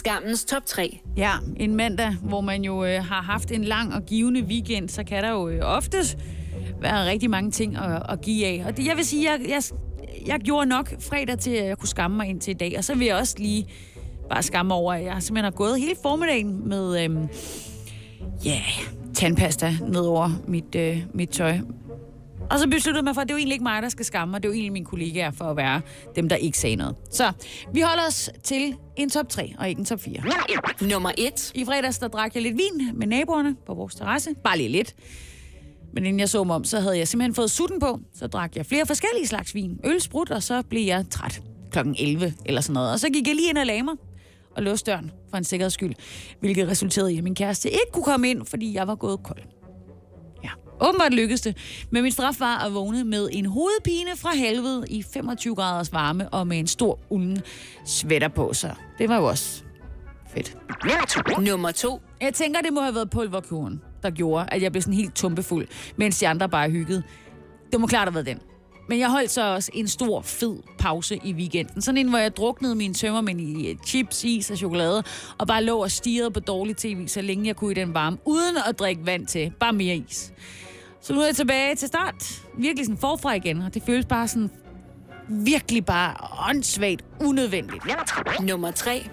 Skammens top 3. Ja, en mandag, hvor man jo øh, har haft en lang og givende weekend, så kan der jo øh, oftest være rigtig mange ting at, at give af. Og det, jeg vil sige, jeg, jeg, jeg gjorde nok fredag til, at jeg kunne skamme mig ind til i dag. Og så vil jeg også lige bare skamme over, at jeg simpelthen har gået hele formiddagen med, Øh, ja, yeah, tandpasta ned over mit, øh, mit tøj. Og så besluttede mig for, at det er jo egentlig ikke mig, der skal skamme mig. Det er jo egentlig mine kollegaer for at være dem, der ikke sagde noget. Så vi holder os til en top 3, og ikke en top 4. Nummer 1. I fredags, der drak jeg lidt vin med naboerne på vores terrasse. Bare lige lidt. Men inden jeg så mig om, så havde jeg simpelthen fået sutten på. Så drak jeg flere forskellige slags vin. Øl, sprut, og så blev jeg træt. Klokken 11 eller sådan noget. Og så gik jeg lige ind og lagde mig og låste døren for en sikkerheds skyld. Hvilket resulterede i, at min kæreste ikke kunne komme ind, fordi jeg var gået kold. Åbenbart lykkedes det. Men min straf var at vågne med en hovedpine fra helvede i 25 graders varme og med en stor ulden sweater på. Så det var jo også fedt. Nummer 2. Jeg tænker, det må have været pulverkuren, der gjorde, at jeg blev sådan helt tumpefuld, mens de andre bare hyggede. Det må klart have været den. Men jeg holdt så også en stor, fed pause i weekenden. Sådan en, hvor jeg druknede mine tømmermænd i chips, is og chokolade, og bare lå og stirrede på dårlig tv, så længe jeg kunne i den varme, uden at drikke vand til. Bare mere is. Så nu er jeg tilbage til start. Virkelig sådan forfra igen, og det føles bare sådan virkelig bare åndssvagt unødvendigt. Nummer 3.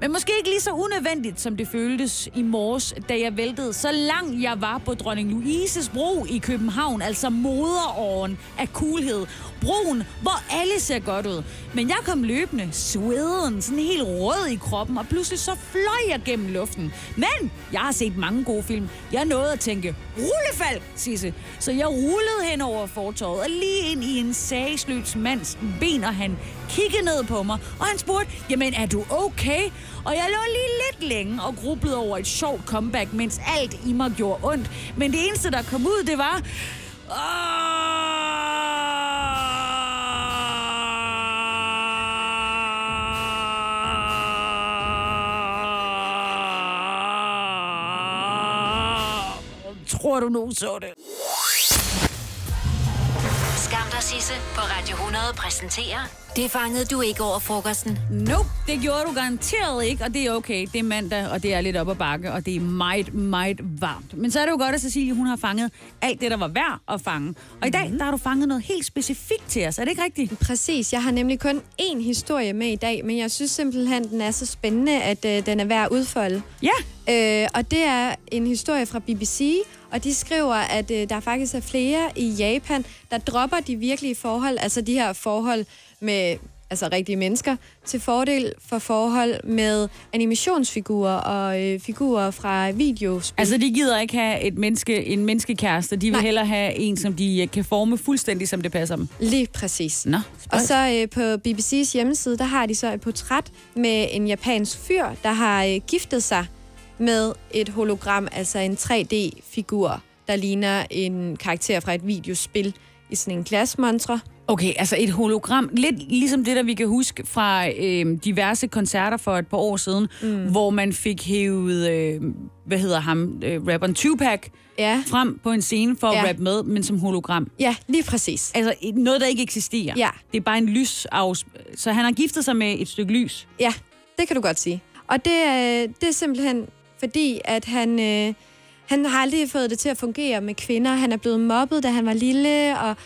Men måske ikke lige så unødvendigt, som det føltes i morges, da jeg væltede så langt jeg var på Dronning Louises bro i København, altså moderåren af coolhed. Broen, hvor alle ser godt ud. Men jeg kom løbende, sveden, sådan helt rød i kroppen, og pludselig så fløj jeg gennem luften. Men jeg har set mange gode film. Jeg nåede at tænke, rullefald, Sisse. Så jeg rullede hen over fortorvet og lige ind i en sagsløs mands ben, og han kiggede ned på mig, og han spurgte, jamen er du okay? Og jeg lå lige lidt længe og grublede over et sjovt comeback, mens alt i mig gjorde ondt. Men det eneste, der kom ud, det var... Åh! Tror du nogen så det? Skam der Sisse på Radio 100 præsenterer Det fangede du ikke over frokosten. Nope, det gjorde du garanteret ikke, og det er okay. Det er mandag, og det er lidt op ad bakke, og det er meget, meget varmt. Men så er det jo godt, at Cecilie hun har fanget alt det, der var værd at fange. Og i dag, der har du fanget noget helt specifikt til os. Er det ikke rigtigt? Præcis. Jeg har nemlig kun én historie med i dag, men jeg synes simpelthen, den er så spændende, at øh, den er værd at udfolde. Ja. Øh, og det er en historie fra BBC, og de skriver, at øh, der faktisk er flere i Japan, der dropper de virkelige forhold, altså de her forhold med altså rigtige mennesker, til fordel for forhold med animationsfigurer og øh, figurer fra videospil. Altså, de gider ikke have et menneske, en menneskekæreste. De vil Nej. hellere have en, som de øh, kan forme fuldstændig, som det passer dem. Lige præcis. Nå, Og så øh, på BBC's hjemmeside, der har de så et portræt med en japansk fyr, der har øh, giftet sig med et hologram, altså en 3D-figur, der ligner en karakter fra et videospil i sådan en glasmontre. Okay, altså et hologram, lidt ligesom det, der vi kan huske fra øh, diverse koncerter for et par år siden, mm. hvor man fik hævet, øh, hvad hedder ham, øh, rapperen Tupac Ja, frem på en scene for ja. at rappe med, men som hologram. ja lige præcis. Altså et- noget, der ikke eksisterer. Ja. Det er bare en lys Så han har giftet sig med et stykke lys. Ja, det kan du godt sige. Og det, øh, det er simpelthen fordi, at han, øh, han har aldrig fået det til at fungere med kvinder. Han er blevet mobbet, da han var lille, og,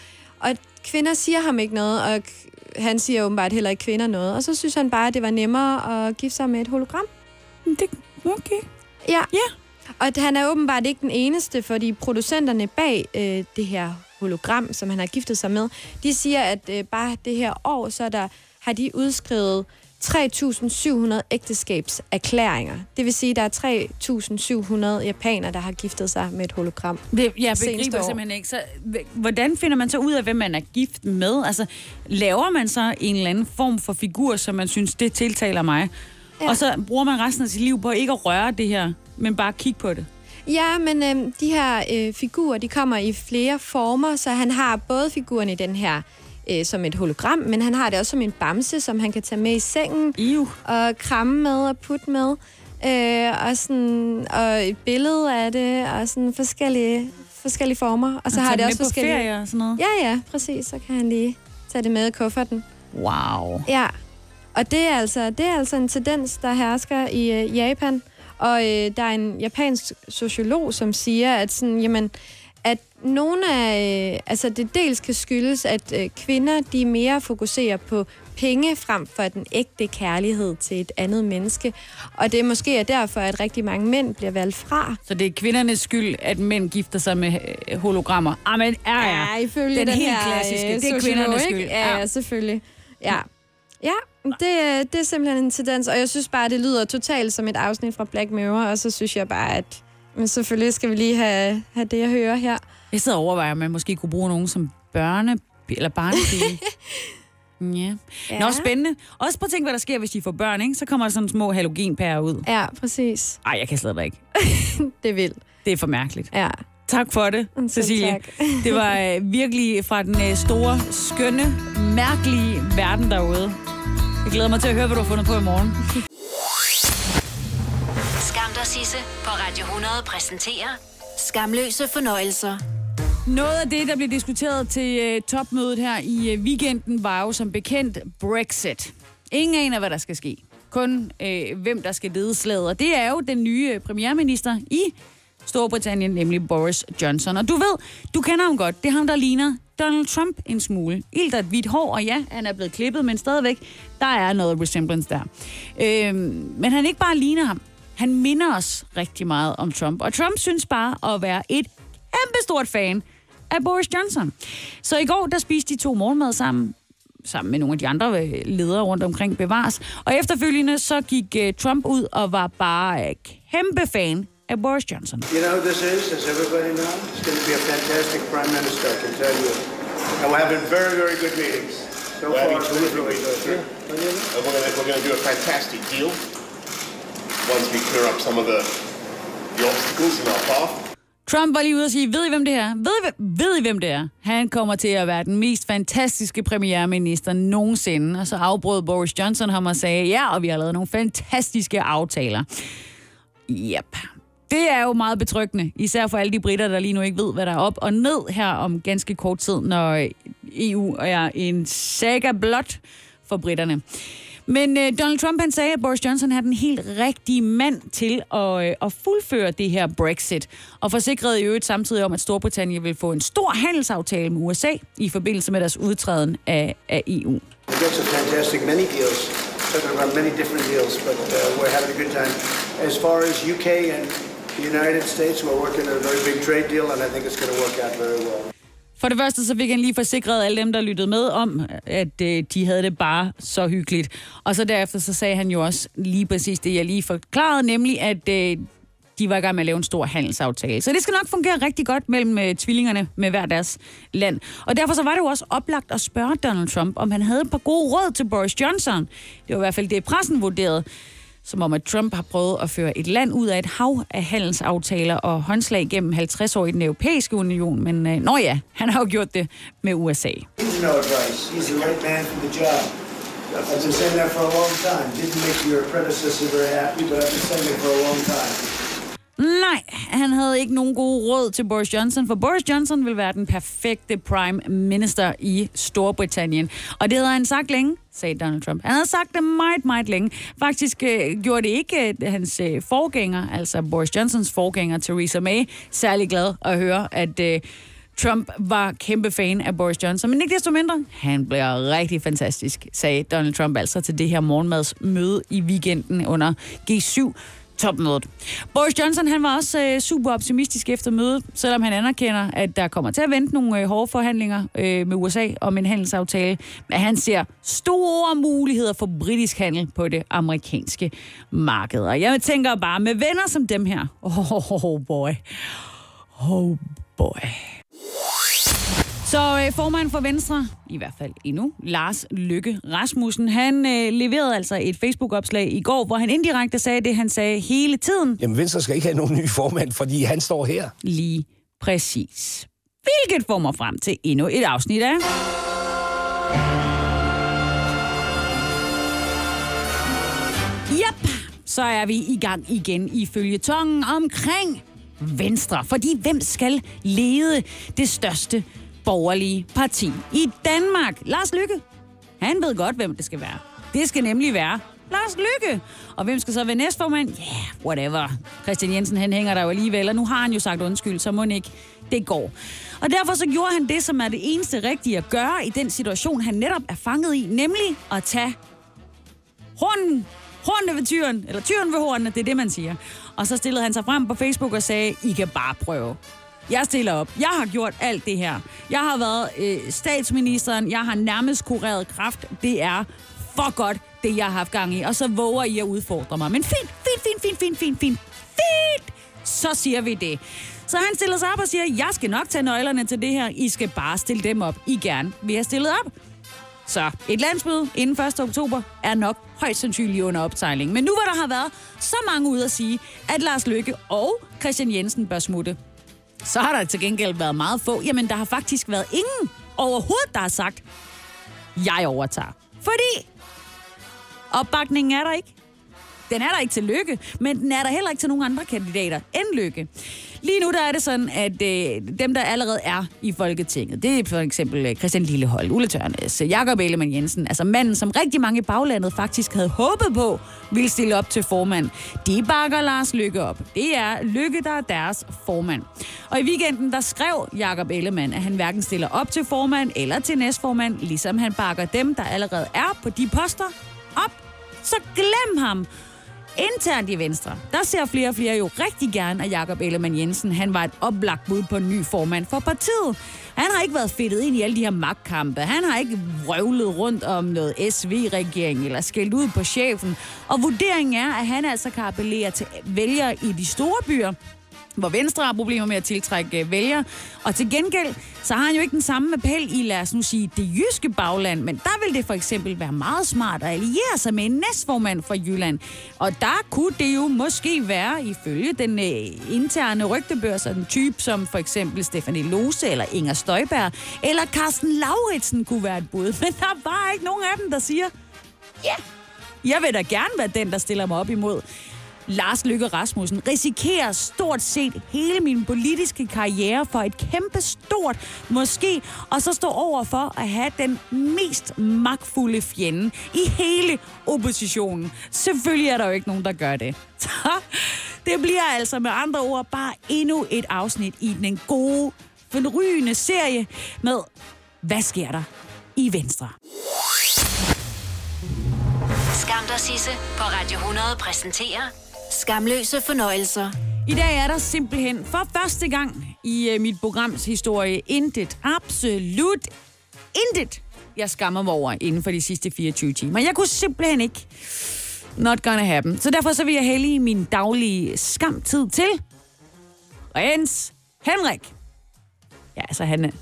og kvinder siger ham ikke noget, og han siger åbenbart heller ikke kvinder noget. Og så synes han bare, at det var nemmere at gifte sig med et hologram. Det, okay. Ja. Ja. Og at han er åbenbart ikke den eneste, fordi producenterne bag øh, det her hologram, som han har giftet sig med, de siger, at øh, bare det her år, så er der, har de udskrevet 3.700 ægteskabserklæringer. Det vil sige, at der er 3.700 japanere, der har giftet sig med et hologram. Det, jeg begriber år. simpelthen ikke. Så, hvordan finder man så ud af, hvem man er gift med? Altså, laver man så en eller anden form for figur, som man synes, det tiltaler mig? Ja. Og så bruger man resten af sit liv på ikke at røre det her, men bare kigge på det? Ja, men øh, de her øh, figurer, de kommer i flere former, så han har både figuren i den her øh, som et hologram, men han har det også som en bamse, som han kan tage med i sengen Iu. og kramme med og putte med. Øh, og, sådan, og et billede af det, og sådan forskellige, forskellige former. Og så Og har det også forskellige... ferie og sådan noget. Ja, ja, præcis. Så kan han lige tage det med i kufferten. Wow. Ja, og det er altså, det er altså en tendens, der hersker i øh, Japan. Og øh, der er en japansk sociolog, som siger, at sådan, jamen, at nogle af, øh, altså det dels kan skyldes, at øh, kvinder, de mere fokuserer på penge frem for den ægte kærlighed til et andet menneske. Og det er måske er derfor, at rigtig mange mænd bliver valgt fra. Så det er kvindernes skyld, at mænd gifter sig med øh, hologrammer. Ah, men ja, ja. Ja, ifølge den, den, helt her, klassiske. øh, Det er kvindernes ikke? skyld. Ja, ja, selvfølgelig. Ja. Ja, det, det er simpelthen en tendens, og jeg synes bare, det lyder totalt som et afsnit fra Black Mirror, og så synes jeg bare, at men selvfølgelig skal vi lige have, have det at høre her. Jeg sidder og overvejer, om man måske kunne bruge nogen som børne eller barnepige. ja. Ja. Nå, spændende. Også prøv at tænke, hvad der sker, hvis de får børn, ikke? Så kommer der sådan små halogenpærer ud. Ja, præcis. Ej, jeg kan slet ikke. Det er vildt. Det er for mærkeligt. Ja. Tak for det, Selv Cecilie. tak. Det var øh, virkelig fra den øh, store, skønne, mærkelige verden derude. Jeg glæder mig til at høre, hvad du har fundet på i morgen. Skam Sisse på Radio 100 præsenterer Skamløse fornøjelser. Noget af det, der blev diskuteret til øh, topmødet her i øh, weekenden, var jo som bekendt Brexit. Ingen aner, hvad der skal ske. Kun øh, hvem der skal lede slaget. Og det er jo den nye øh, premierminister i Storbritannien, nemlig Boris Johnson. Og du ved, du kender ham godt. Det er ham, der ligner Donald Trump en smule. Ilt et hvidt hår, og ja, han er blevet klippet, men stadigvæk, der er noget resemblance der. Øh, men han ikke bare ligner ham. Han minder os rigtig meget om Trump. Og Trump synes bare at være et kæmpe stort fan af Boris Johnson. Så i går, der spiste de to morgenmad sammen sammen med nogle af de andre øh, ledere rundt omkring bevares. Og efterfølgende så gik uh, Trump ud og var bare uh, kæmpe fan af Boris Johnson. You know this is, as everybody knows? It's going to be a fantastic prime minister, I can tell you. And we're having very, very good meetings. So We're far, so terrific good. Yeah. And we're we're gonna do a fantastic deal once we clear up some of the, the obstacles in our path. Trump var lige ude og sige, ved I hvem det er? Ved I, ved I hvem det er? Han kommer til at være den mest fantastiske premierminister nogensinde. Og så afbrød Boris Johnson ham og sagde, ja, og vi har lavet nogle fantastiske aftaler. Yep. Det er jo meget betryggende, især for alle de britter, der lige nu ikke ved, hvad der er op og ned her om ganske kort tid, når EU er en saga blot for britterne. Men øh, Donald Trump han sagde, at Boris Johnson er den helt rigtige mand til at, øh, at fuldføre det her Brexit, og forsikrede i øvrigt samtidig om, at Storbritannien vil få en stor handelsaftale med USA i forbindelse med deres udtræden af, af EU. That's a fantastic many deals. Talking about many different deals, but uh, we're having a good time. As far as UK and the United States, we're working on a very big trade deal, and I think it's going to work out very well. For det første så fik han lige forsikret alle dem, der lyttede med om, at øh, de havde det bare så hyggeligt. Og så derefter så sagde han jo også lige præcis det, jeg lige forklarede, nemlig at øh, de var i gang med at lave en stor handelsaftale. Så det skal nok fungere rigtig godt mellem øh, tvillingerne med hver deres land. Og derfor så var det jo også oplagt at spørge Donald Trump, om han havde et par gode råd til Boris Johnson. Det var i hvert fald det, pressen vurderede som om at Trump har prøvet at føre et land ud af et hav af handelsaftaler og håndslag gennem 50 år i den europæiske union. Men øh, nå ja, han har jo gjort det med USA. I've been saying that for a long time. Didn't make your predecessor very happy, but I've been saying it for a long time. Nej, han havde ikke nogen gode råd til Boris Johnson, for Boris Johnson vil være den perfekte prime minister i Storbritannien. Og det havde han sagt længe, sagde Donald Trump. Han havde sagt det meget, meget længe. Faktisk øh, gjorde det ikke øh, hans øh, forgænger, altså Boris Johnsons forgænger, Theresa May, særlig glad at høre, at øh, Trump var kæmpe fan af Boris Johnson, men ikke desto mindre, han bliver rigtig fantastisk, sagde Donald Trump altså til det her morgenmadsmøde i weekenden under G7 topmødet. Boris Johnson han var også øh, super optimistisk efter mødet, selvom han anerkender, at der kommer til at vente nogle øh, hårde forhandlinger øh, med USA om en handelsaftale. Men han ser store muligheder for britisk handel på det amerikanske marked. Og jeg tænker bare, med venner som dem her, oh, oh boy, oh boy. Så øh, formand for Venstre, i hvert fald endnu, Lars Lykke Rasmussen, han øh, leverede altså et Facebook-opslag i går, hvor han indirekte sagde det, han sagde hele tiden. Jamen, Venstre skal ikke have nogen ny formand, fordi han står her. Lige præcis. Hvilket får mig frem til endnu et afsnit af... Yep, så er vi i gang igen i følgetongen omkring Venstre. Fordi hvem skal lede det største borgerlige parti i Danmark? Lars Lykke. Han ved godt, hvem det skal være. Det skal nemlig være Lars Lykke. Og hvem skal så være næstformand? Ja, yeah, whatever. Christian Jensen, han hænger der jo alligevel, og nu har han jo sagt undskyld, så må ikke det går. Og derfor så gjorde han det, som er det eneste rigtige at gøre i den situation, han netop er fanget i, nemlig at tage hornen hornene ved tyren, eller tyren ved hornene, det er det, man siger. Og så stillede han sig frem på Facebook og sagde, I kan bare prøve. Jeg stiller op. Jeg har gjort alt det her. Jeg har været øh, statsministeren. Jeg har nærmest kureret kraft. Det er for godt, det jeg har haft gang i. Og så våger I at udfordre mig. Men fint, fint, fint, fint, fint, fint, fint. Fint! Så siger vi det. Så han stiller sig op og siger, jeg skal nok tage nøglerne til det her. I skal bare stille dem op. I gerne vil have stillet op. Så et landsmøde inden 1. oktober er nok højst sandsynligt under optegning. Men nu hvor der har været så mange ud at sige, at Lars Løkke og Christian Jensen bør smutte, så har der til gengæld været meget få. Jamen, der har faktisk været ingen overhovedet, der har sagt, jeg overtager. Fordi opbakningen er der ikke. Den er der ikke til Lykke, men den er der heller ikke til nogen andre kandidater end Lykke. Lige nu der er det sådan, at øh, dem, der allerede er i Folketinget, det er for eksempel øh, Christian Lillehold, Ulle Tørnes, øh, Jakob Ellemann Jensen, altså manden, som rigtig mange i baglandet faktisk havde håbet på, ville stille op til formand. De bakker Lars Lykke op. Det er Lykke, der er deres formand. Og i weekenden, der skrev Jakob Ellemann, at han hverken stiller op til formand eller til næstformand, ligesom han bakker dem, der allerede er på de poster, op. Så glem ham Internt i Venstre, der ser flere og flere jo rigtig gerne, at Jakob Ellemann Jensen han var et oplagt bud på en ny formand for partiet. Han har ikke været fedtet ind i alle de her magtkampe. Han har ikke vrøvlet rundt om noget SV-regering eller skældt ud på chefen. Og vurderingen er, at han altså kan appellere til vælgere i de store byer, hvor Venstre har problemer med at tiltrække øh, vælgere. Og til gengæld, så har han jo ikke den samme appel i, lad os nu sige, det jyske bagland, men der vil det for eksempel være meget smart at alliere sig med en næstformand fra Jylland. Og der kunne det jo måske være, ifølge den øh, interne rygtebørs, en type som for eksempel Stefanie Lose eller Inger Støjberg, eller Carsten Lauritsen kunne være et bud. Men der er bare ikke nogen af dem, der siger, ja, yeah, jeg vil da gerne være den, der stiller mig op imod Lars Lykke Rasmussen risikerer stort set hele min politiske karriere for et kæmpe stort måske, og så står over for at have den mest magtfulde fjende i hele oppositionen. Selvfølgelig er der jo ikke nogen, der gør det. Så det bliver altså med andre ord bare endnu et afsnit i den gode, forrygende serie med Hvad sker der i Venstre? Skam dig, Sisse, på Radio 100 præsenterer Skamløse fornøjelser. I dag er der simpelthen for første gang i øh, mit programs historie intet, absolut intet, jeg skammer mig over inden for de sidste 24 timer. Jeg kunne simpelthen ikke not gonna happen. Så derfor så vil jeg hælde min daglige skamtid til Rens Henrik. Ja, altså han,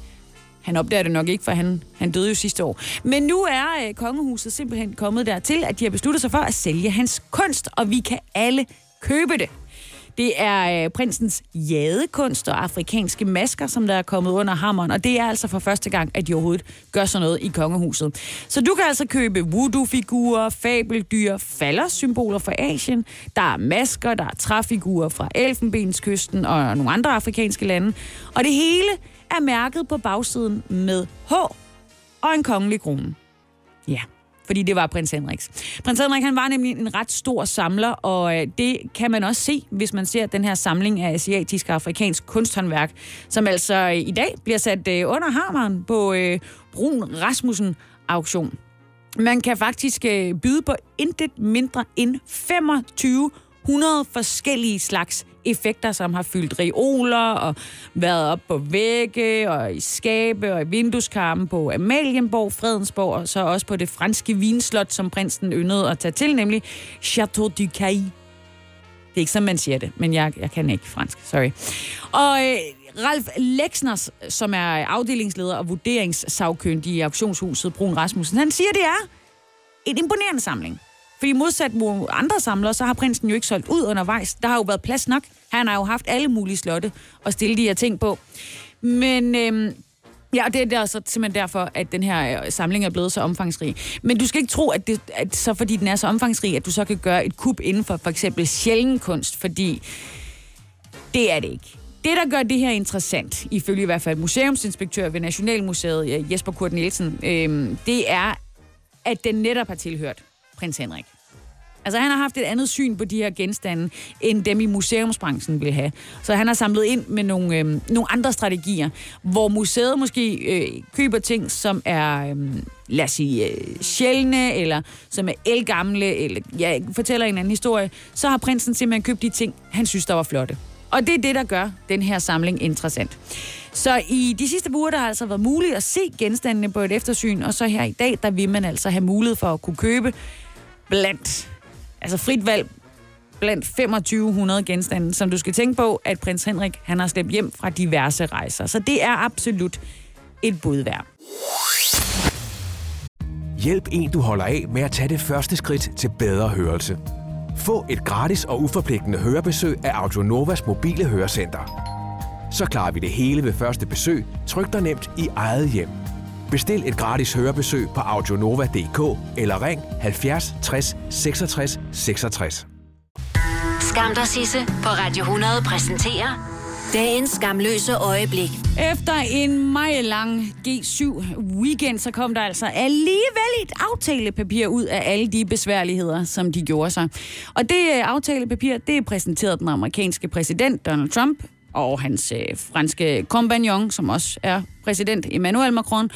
han opdager det nok ikke, for han, han døde jo sidste år. Men nu er øh, kongehuset simpelthen kommet dertil, at de har besluttet sig for at sælge hans kunst, og vi kan alle købe det. Det er øh, prinsens jadekunst og afrikanske masker, som der er kommet under hammeren, og det er altså for første gang, at de overhovedet gør sådan noget i kongehuset. Så du kan altså købe voodoo-figurer, fabeldyr, faldersymboler fra Asien, der er masker, der er træfigurer fra Elfenbenskysten og nogle andre afrikanske lande, og det hele er mærket på bagsiden med H og en kongelig krone. Ja, fordi det var prins Henriks. Prins Henrik han var nemlig en ret stor samler, og øh, det kan man også se, hvis man ser den her samling af asiatisk og afrikansk kunsthåndværk, som altså øh, i dag bliver sat øh, under hammeren på Brun Rasmussen auktion. Man kan faktisk byde på intet mindre end 2500 forskellige slags effekter, som har fyldt reoler og været op på vægge og i skabe og i vindueskarmen på Amalienborg, Fredensborg og så også på det franske vinslot, som prinsen yndede at tage til, nemlig Chateau du Cay. Det er ikke, sådan, man siger det, men jeg, jeg kan ikke fransk. Sorry. Og øh, Ralf Lexners, som er afdelingsleder og vurderingssagkyndig i auktionshuset Brun Rasmussen, han siger, det er en imponerende samling. Fordi modsat mod andre samlere, så har prinsen jo ikke solgt ud undervejs. Der har jo været plads nok. Han har jo haft alle mulige slotte at stille de her ting på. Men øhm, Ja, og det er der så simpelthen derfor, at den her øh, samling er blevet så omfangsrig. Men du skal ikke tro, at, det, at så fordi den er så omfangsrig, at du så kan gøre et kup inden for for eksempel sjælden kunst, fordi det er det ikke. Det, der gør det her interessant, ifølge i hvert fald museumsinspektør ved Nationalmuseet, øh, Jesper Kurt Nielsen, øh, det er, at den netop har tilhørt prins Henrik. Altså, han har haft et andet syn på de her genstande, end dem i museumsbranchen vil have. Så han har samlet ind med nogle, øh, nogle andre strategier, hvor museet måske øh, køber ting, som er, øh, lad os sige, øh, sjældne, eller som er elgamle, eller ja, fortæller en anden historie. Så har prinsen simpelthen købt de ting, han synes, der var flotte. Og det er det, der gør den her samling interessant. Så i de sidste uger, der har altså været muligt at se genstandene på et eftersyn, og så her i dag, der vil man altså have mulighed for at kunne købe blandt altså frit valg blandt 2500 genstande, som du skal tænke på, at prins Henrik han har slæbt hjem fra diverse rejser. Så det er absolut et bud værd. Hjælp en, du holder af med at tage det første skridt til bedre hørelse. Få et gratis og uforpligtende hørebesøg af Audionovas mobile hørecenter. Så klarer vi det hele ved første besøg, tryk dig nemt i eget hjem. Bestil et gratis hørebesøg på audionova.dk eller ring 70 60 66 66. Skam dig, Sisse, på Radio 100 præsenterer dagens skamløse øjeblik. Efter en meget lang G7-weekend, så kom der altså alligevel et aftalepapir ud af alle de besværligheder, som de gjorde sig. Og det øh, aftalepapir, det er præsenteret den amerikanske præsident Donald Trump og hans øh, franske kompagnon, som også er præsident Emmanuel Macron,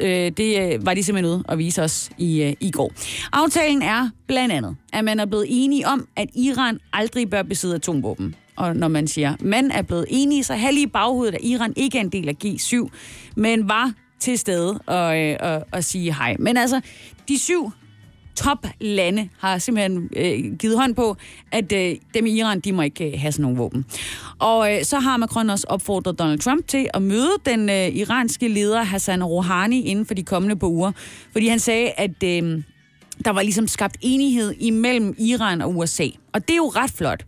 øh, det øh, var de simpelthen ude at vise os i, øh, i går. Aftalen er blandt andet, at man er blevet enige om, at Iran aldrig bør besidde atomvåben. Og når man siger, man er blevet enige, så har lige baghovedet, at Iran ikke er en del af G7, men var til stede og, øh, og, og sige hej. Men altså, de syv toplande har simpelthen øh, givet hånd på, at øh, dem i Iran, de må ikke øh, have sådan nogle våben. Og øh, så har Macron også opfordret Donald Trump til at møde den øh, iranske leder Hassan Rouhani inden for de kommende par uger. Fordi han sagde, at øh, der var ligesom skabt enighed imellem Iran og USA. Og det er jo ret flot.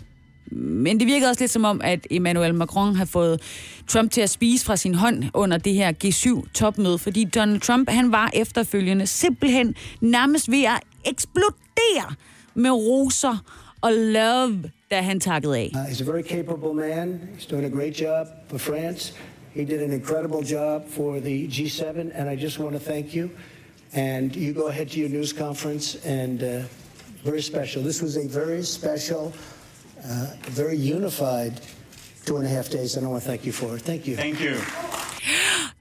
Men det virkede også lidt som om, at Emmanuel Macron har fået Trump til at spise fra sin hånd under det her G7-topmøde, fordi Donald Trump, han var efterfølgende simpelthen nærmest ved at eksplodere med roser og love, da han takkede af. Uh, he's a very capable man. He's doing a great job for France. He did an incredible job for the G7, and I just want to thank you. And you go ahead to your news conference, and uh, very special. This was a very special, uh, very unified two and a half days, and I want to thank you for it. Thank you. Thank you.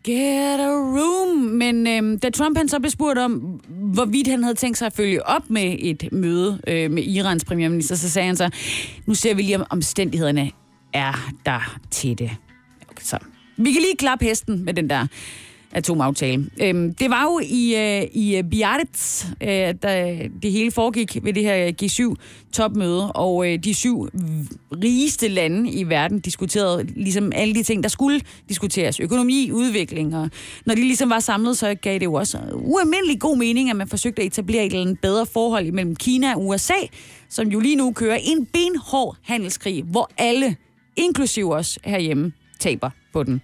Get a room. Men øhm, da Trump han så blev spurgt om, hvorvidt han havde tænkt sig at følge op med et møde øh, med Irans premierminister, så sagde han så, nu ser vi lige, om omstændighederne er der til det. Okay, så vi kan lige klappe hesten med den der atomaftale. Øhm, det var jo i, øh, i Biarritz, øh, da det hele foregik ved det her G7-topmøde, og øh, de syv rigeste lande i verden diskuterede ligesom alle de ting, der skulle diskuteres. Økonomi, udvikling, og når de ligesom var samlet, så gav det jo også ualmindelig god mening, at man forsøgte at etablere et eller andet bedre forhold mellem Kina og USA, som jo lige nu kører en benhård handelskrig, hvor alle, inklusive os herhjemme, taber på den.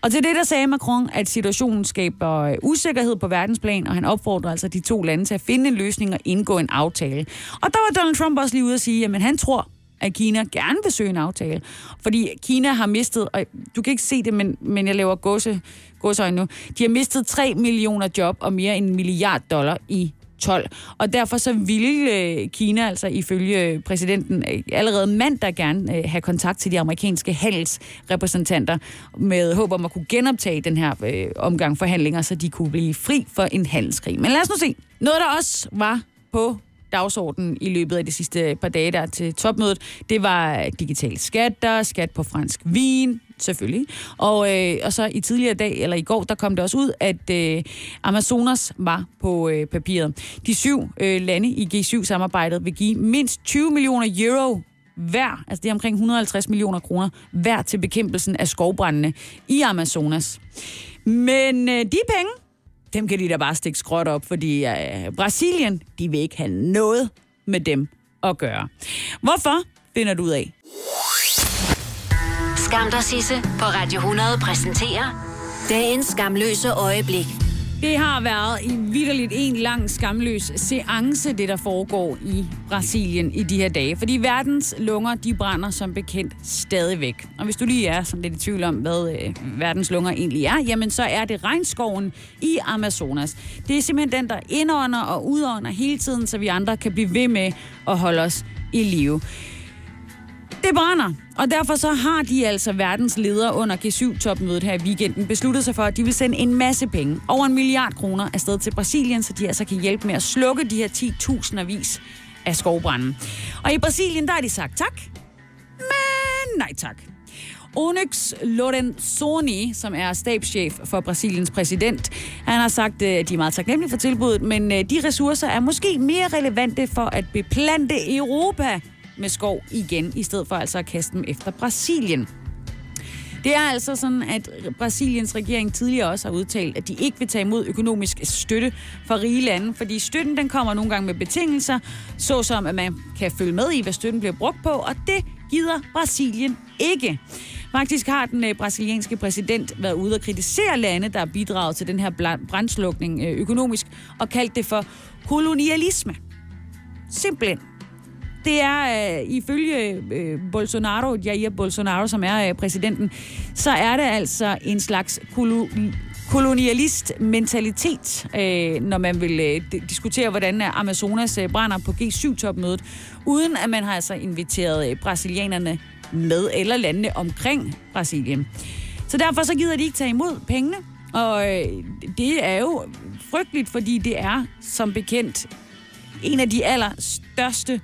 Og til det, der sagde Macron, at situationen skaber øh, usikkerhed på verdensplan, og han opfordrer altså de to lande til at finde en løsning og indgå en aftale. Og der var Donald Trump også lige ude at sige, at han tror, at Kina gerne vil søge en aftale. Fordi Kina har mistet, og du kan ikke se det, men, men jeg laver gåse, gåseøjne nu, de har mistet 3 millioner job og mere end en milliard dollar i 12. Og derfor så ville øh, Kina altså ifølge præsidenten øh, allerede mandag gerne øh, have kontakt til de amerikanske handelsrepræsentanter med håb om at kunne genoptage den her øh, omgang forhandlinger, så de kunne blive fri for en handelskrig. Men lad os nu se. Noget, der også var på dagsordenen i løbet af de sidste par dage der til topmødet, det var digitale skatter, skat på fransk vin, selvfølgelig. Og, øh, og så i tidligere dag, eller i går, der kom det også ud, at øh, Amazonas var på øh, papiret. De syv øh, lande i G7-samarbejdet vil give mindst 20 millioner euro hver, altså det er omkring 150 millioner kroner hver til bekæmpelsen af skovbrændene i Amazonas. Men øh, de penge, dem kan de da bare stikke skråt op, fordi øh, Brasilien, de vil ikke have noget med dem at gøre. Hvorfor, finder du ud af. Skam dig, Sisse, på Radio 100 præsenterer dagens skamløse øjeblik. Det har været i vidderligt en lang skamløs seance, det der foregår i Brasilien i de her dage. Fordi verdens lunger, de brænder som bekendt stadigvæk. Og hvis du lige er sådan lidt i tvivl om, hvad øh, verdens lunger egentlig er, jamen så er det regnskoven i Amazonas. Det er simpelthen den, der indånder og udånder hele tiden, så vi andre kan blive ved med at holde os i live. Det brænder, og derfor så har de altså verdens ledere under G7-topmødet her i weekenden besluttet sig for, at de vil sende en masse penge, over en milliard kroner, afsted til Brasilien, så de altså kan hjælpe med at slukke de her 10.000 avis af skovbranden. Og i Brasilien, der har de sagt tak, men nej tak. Onyx Lorenzoni, som er stabschef for Brasiliens præsident, han har sagt, øh, at de er meget taknemmelige for tilbuddet, men øh, de ressourcer er måske mere relevante for at beplante Europa med skov igen, i stedet for altså at kaste dem efter Brasilien. Det er altså sådan, at Brasiliens regering tidligere også har udtalt, at de ikke vil tage imod økonomisk støtte fra rige lande, fordi støtten den kommer nogle gange med betingelser, såsom at man kan følge med i, hvad støtten bliver brugt på, og det gider Brasilien ikke. Faktisk har den øh, brasilianske præsident været ude og kritisere lande, der har bidraget til den her brandslukning øh, økonomisk, og kaldt det for kolonialisme. Simpelthen det er øh, ifølge øh, Bolsonaro, Jair Bolsonaro, som er øh, præsidenten, så er det altså en slags kolo- kolonialist mentalitet, øh, når man vil øh, diskutere, hvordan øh, Amazonas øh, brænder på G7-topmødet, uden at man har altså inviteret øh, brasilianerne med, eller landene omkring Brasilien. Så derfor så gider de ikke tage imod pengene, og øh, det er jo frygteligt, fordi det er som bekendt en af de allerstørste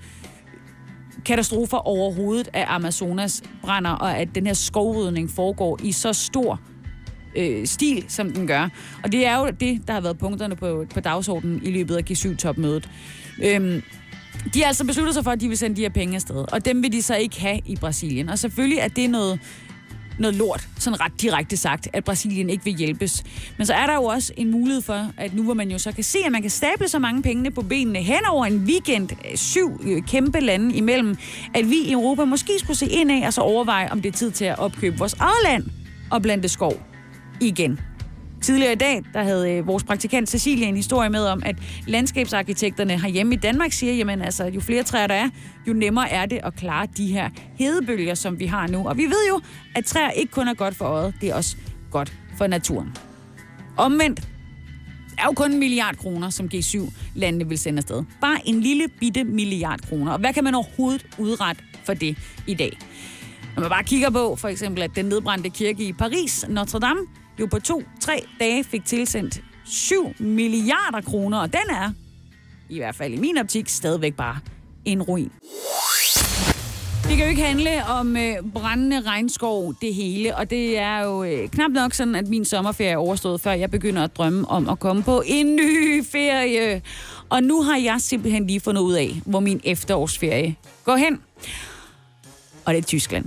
katastrofer overhovedet, at Amazonas brænder, og at den her skovrydning foregår i så stor øh, stil, som den gør. Og det er jo det, der har været punkterne på, på dagsordenen i løbet af G7-topmødet. Øhm, de har altså besluttet sig for, at de vil sende de her penge afsted, og dem vil de så ikke have i Brasilien. Og selvfølgelig er det noget noget lort, sådan ret direkte sagt, at Brasilien ikke vil hjælpes. Men så er der jo også en mulighed for, at nu hvor man jo så kan se, at man kan stable så mange penge på benene hen over en weekend, syv øh, kæmpe lande imellem, at vi i Europa måske skulle se ind af og så overveje, om det er tid til at opkøbe vores eget land og blande skov igen. Tidligere i dag, der havde øh, vores praktikant Cecilia en historie med om, at landskabsarkitekterne herhjemme i Danmark siger, jamen altså, jo flere træer der er, jo nemmere er det at klare de her hedebølger, som vi har nu. Og vi ved jo, at træer ikke kun er godt for øjet, det er også godt for naturen. Omvendt er jo kun en milliard kroner, som G7-landene vil sende afsted. Bare en lille bitte milliard kroner. Og hvad kan man overhovedet udrette for det i dag? Når man bare kigger på, for eksempel, at den nedbrændte kirke i Paris, Notre Dame, jo på to-tre dage fik tilsendt 7 milliarder kroner, og den er, i hvert fald i min optik, stadigvæk bare en ruin. Det kan jo ikke handle om øh, brændende regnskov, det hele, og det er jo øh, knap nok sådan, at min sommerferie er overstået, før jeg begynder at drømme om at komme på en ny ferie. Og nu har jeg simpelthen lige fundet ud af, hvor min efterårsferie går hen. Og det er Tyskland.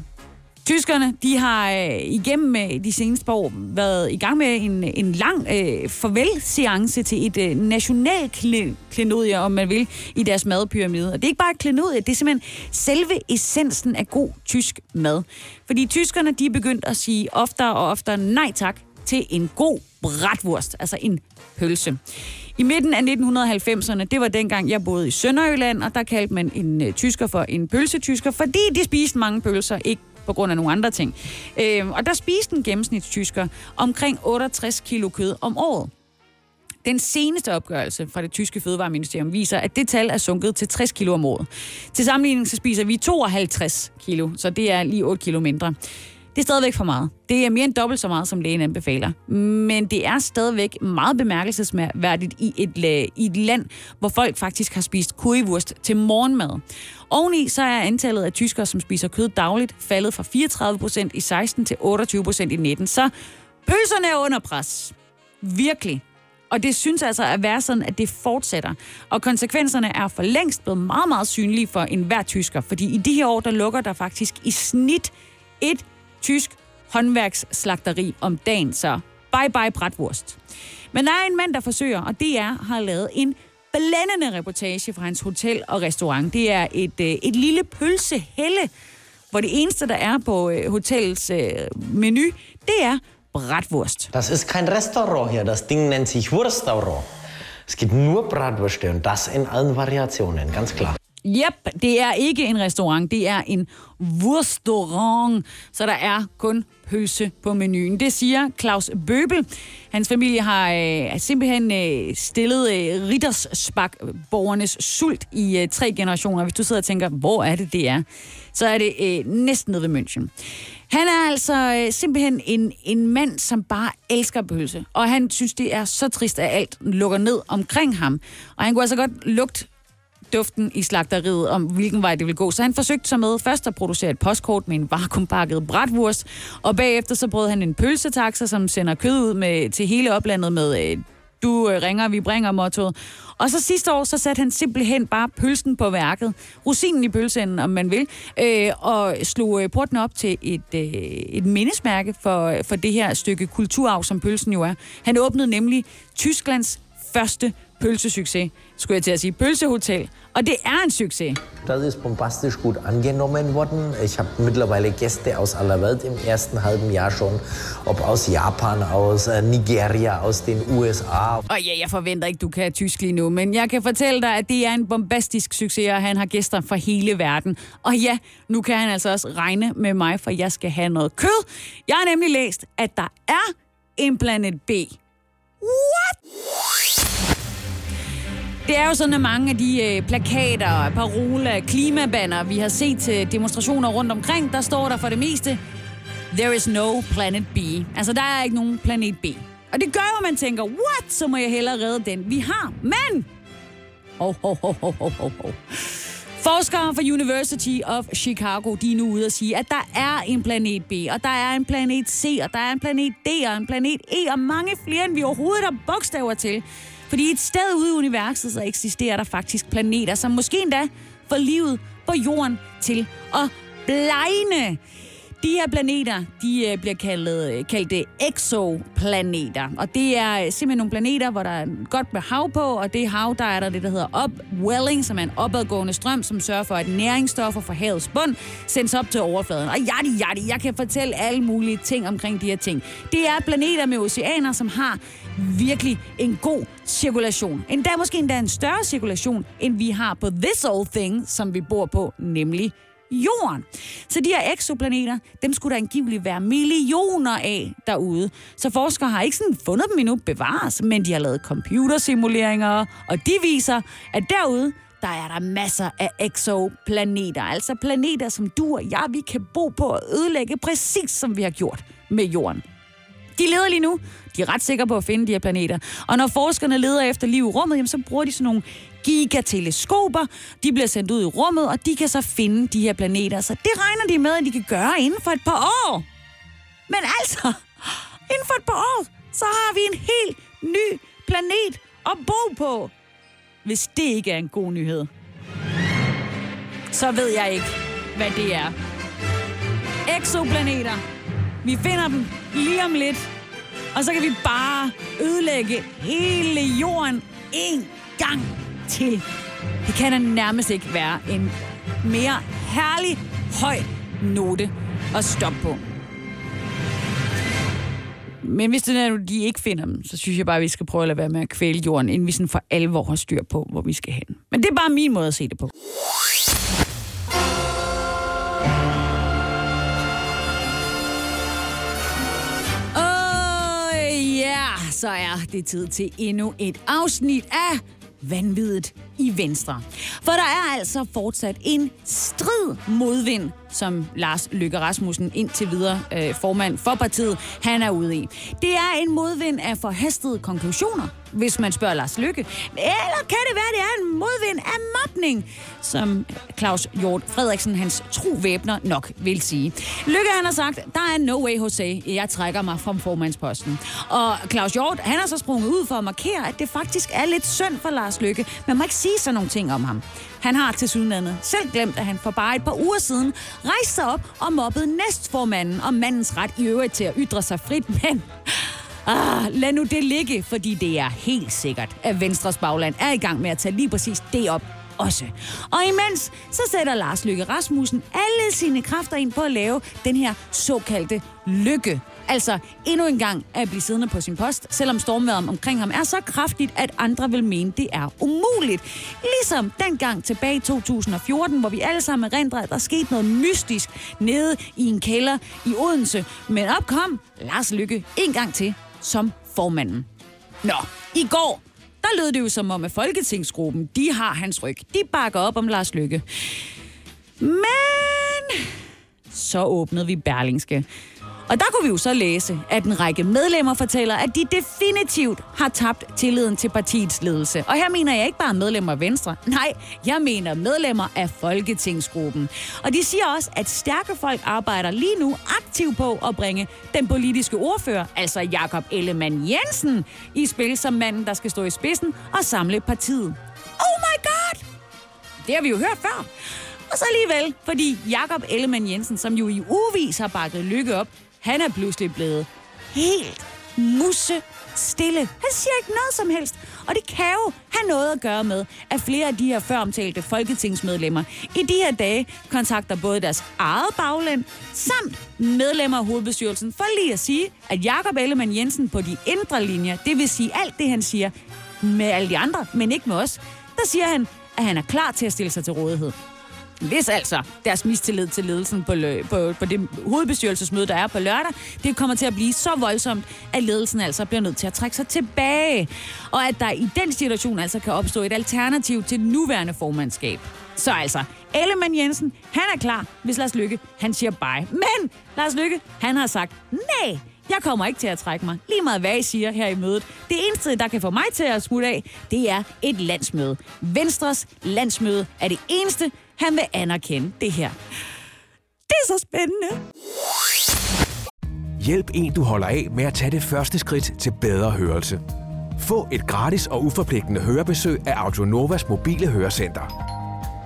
Tyskerne, de har øh, igennem øh, de seneste par år været i gang med en, en lang øh, farvelseance til et øh, national klenodie, om man vil, i deres madpyramide. Og det er ikke bare et klenodie, det er simpelthen selve essensen af god tysk mad. Fordi tyskerne, de er begyndt at sige oftere og oftere nej tak til en god bratwurst, altså en pølse. I midten af 1990'erne, det var dengang, jeg boede i Sønderjylland, og der kaldte man en øh, tysker for en pølsetysker, fordi de spiste mange pølser, ikke på grund af nogle andre ting. Øh, og der spiste en gennemsnitstysker omkring 68 kilo kød om året. Den seneste opgørelse fra det tyske fødevareministerium viser, at det tal er sunket til 60 kilo om året. Til sammenligning så spiser vi 52 kilo, så det er lige 8 kilo mindre. Det er stadigvæk for meget. Det er mere end dobbelt så meget, som lægen anbefaler. Men det er stadigvæk meget bemærkelsesværdigt i et, i et land, hvor folk faktisk har spist currywurst til morgenmad. Oveni så er antallet af tyskere, som spiser kød dagligt, faldet fra 34 procent i 16 til 28 procent i 19. Så pølserne er under pres. Virkelig. Og det synes altså at være sådan, at det fortsætter. Og konsekvenserne er for længst blevet meget, meget synlige for enhver tysker. Fordi i de her år, der lukker der faktisk i snit et tysk håndværksslagteri om dagen. Så bye bye bratwurst. Men der er en mand, der forsøger, og det er, har lavet en blændende reportage fra hans hotel og restaurant. Det er et, øh, et lille pølsehelle, hvor det eneste, der er på øh, hotellets øh, menu, det er Bratwurst. Das ist kein Restaurant hier, das Ding nennt sich Wurstaurant. Es gibt nur Bratwürste und das in allen Variationen, ganz klar. Yep, det er ikke en restaurant, det er en restaurant, så der er kun pølse på menuen. Det siger Claus Bøbel. Hans familie har øh, simpelthen øh, stillet øh, Rittersbak-borgernes sult i øh, tre generationer. Hvis du sidder og tænker, hvor er det, det er, så er det øh, næsten nede ved München. Han er altså øh, simpelthen en, en mand, som bare elsker pølse. Og han synes, det er så trist, at alt lukker ned omkring ham. Og han kunne altså godt lugte duften i slagteriet om, hvilken vej det vil gå. Så han forsøgte sig med først at producere et postkort med en vakuumpakket bratwurst, og bagefter så brød han en pølsetaxa, som sender kød ud med, til hele oplandet med øh, du øh, ringer, vi bringer mottoet. Og så sidste år, så satte han simpelthen bare pølsen på værket, rosinen i pølseenden, om man vil, øh, og slog øh, porten op til et, øh, et mindesmærke for, øh, for det her stykke kulturarv, som pølsen jo er. Han åbnede nemlig Tysklands første pølsesucces, skulle jeg til at sige, pølsehotel. Og det er en succes. Das ist bombastisch gut angenommen worden. Ich habe mittlerweile Gäste aus aller Welt im ersten halben Jahr schon. Ob aus Japan, aus äh, Nigeria, aus den USA. Og ja, jeg forventer ikke, du kan tysk lige nu, men jeg kan fortælle dig, at det er en bombastisk succes, og han har gæster fra hele verden. Og ja, nu kan han altså også regne med mig, for jeg skal have noget kød. Jeg har nemlig læst, at der er en planet B. What? Det er jo sådan, at mange af de øh, plakater, paroler, klimabanner, vi har set til demonstrationer rundt omkring, der står der for det meste, there is no planet B. Altså, der er ikke nogen planet B. Og det gør jo, at man tænker, what, så må jeg hellere redde den, vi har. Men, oh, oh, oh, oh, oh, oh. Forskere fra University of Chicago, de er nu ude og sige, at der er en planet B, og der er en planet C, og der er en planet D, og en planet E, og mange flere, end vi overhovedet har bogstaver til. Fordi et sted ude i universet, så eksisterer der faktisk planeter, som måske endda får livet på jorden til at blegne. De her planeter, de øh, bliver kaldet, øh, kaldt øh, exoplaneter. Og det er simpelthen nogle planeter, hvor der er godt med hav på, og det hav, der er der det, der hedder upwelling, som er en opadgående strøm, som sørger for, at næringsstoffer fra havets bund sendes op til overfladen. Og jadi, jadi, jeg kan fortælle alle mulige ting omkring de her ting. Det er planeter med oceaner, som har virkelig en god cirkulation. Endda måske endda en større cirkulation, end vi har på this old thing, som vi bor på, nemlig Jorden. Så de her exoplaneter, dem skulle der angiveligt være millioner af derude. Så forskere har ikke sådan fundet dem endnu bevares, men de har lavet computersimuleringer, og de viser, at derude, der er der masser af exoplaneter. Altså planeter, som du og jeg, vi kan bo på og ødelægge, præcis som vi har gjort med Jorden. De leder lige nu. De er ret sikre på at finde de her planeter. Og når forskerne leder efter liv i rummet, jamen, så bruger de sådan nogle gigateleskoper. De bliver sendt ud i rummet, og de kan så finde de her planeter. Så det regner de med, at de kan gøre inden for et par år. Men altså, inden for et par år, så har vi en helt ny planet at bo på. Hvis det ikke er en god nyhed, så ved jeg ikke, hvad det er. Exoplaneter. Vi finder dem lige om lidt. Og så kan vi bare ødelægge hele jorden en gang til. Det kan da nærmest ikke være en mere herlig, høj note at stoppe på. Men hvis det er, de ikke finder dem, så synes jeg bare, at vi skal prøve at lade være med at kvæle jorden, inden vi sådan for alvor har styr på, hvor vi skal hen. Men det er bare min måde at se det på. Så er det tid til endnu et afsnit af Vanviddet i Venstre. For der er altså fortsat en strid modvind, som Lars Løkke Rasmussen indtil videre øh, formand for partiet, han er ude i. Det er en modvind af forhastede konklusioner, hvis man spørger Lars Lykke. Eller kan det være, det er en modvind af mobning, som Claus Hjort Frederiksen, hans trovæbner, nok vil sige. Lykke, han har sagt, der er no way, Jose, jeg trækker mig fra formandsposten. Og Claus Hjort, han har så sprunget ud for at markere, at det faktisk er lidt synd for Lars Lykke. Man må ikke sige sådan nogle ting om ham. Han har til sydenlandet selv glemt, at han for bare et par uger siden rejste sig op og mobbede næstformanden om mandens ret i øvrigt til at ytre sig frit, men Ah, lad nu det ligge, fordi det er helt sikkert, at Venstres bagland er i gang med at tage lige præcis det op også. Og imens, så sætter Lars Lykke Rasmussen alle sine kræfter ind på at lave den her såkaldte lykke. Altså endnu en gang at blive siddende på sin post, selvom stormværet omkring ham er så kraftigt, at andre vil mene, det er umuligt. Ligesom dengang tilbage i 2014, hvor vi alle sammen erindrer, at der skete noget mystisk nede i en kælder i Odense. Men op kom Lars Lykke en gang til som formanden. Nå, i går, der lød det jo som om, at Folketingsgruppen, de har hans ryg. De bakker op om Lars Lykke. Men så åbnede vi Berlingske. Og der kunne vi jo så læse, at en række medlemmer fortæller, at de definitivt har tabt tilliden til partiets ledelse. Og her mener jeg ikke bare medlemmer af Venstre. Nej, jeg mener medlemmer af Folketingsgruppen. Og de siger også, at stærke folk arbejder lige nu aktivt på at bringe den politiske ordfører, altså Jakob Ellemann Jensen, i spil som manden, der skal stå i spidsen og samle partiet. Oh my god! Det har vi jo hørt før. Og så alligevel, fordi Jakob Ellemann Jensen, som jo i uvis har bakket lykke op, han er pludselig blevet helt musse stille. Han siger ikke noget som helst. Og det kan jo have noget at gøre med, at flere af de her føromtalte folketingsmedlemmer i de her dage kontakter både deres eget bagland samt medlemmer af hovedbestyrelsen for lige at sige, at Jakob Ellemann Jensen på de indre linjer, det vil sige alt det, han siger med alle de andre, men ikke med os, der siger han, at han er klar til at stille sig til rådighed. Hvis altså deres mistillid til ledelsen på, på, på det hovedbestyrelsesmøde, der er på lørdag, det kommer til at blive så voldsomt, at ledelsen altså bliver nødt til at trække sig tilbage. Og at der i den situation altså kan opstå et alternativ til det nuværende formandskab. Så altså, Ellemann Jensen, han er klar, hvis Lars Lykke, han siger bye. Men Lars Lykke, han har sagt nej. Jeg kommer ikke til at trække mig. Lige meget hvad I siger her i mødet. Det eneste, der kan få mig til at smutte af, det er et landsmøde. Venstres landsmøde er det eneste, han vil anerkende det her. Det er så spændende. Hjælp en, du holder af med at tage det første skridt til bedre hørelse. Få et gratis og uforpligtende hørebesøg af Audionovas mobile hørecenter.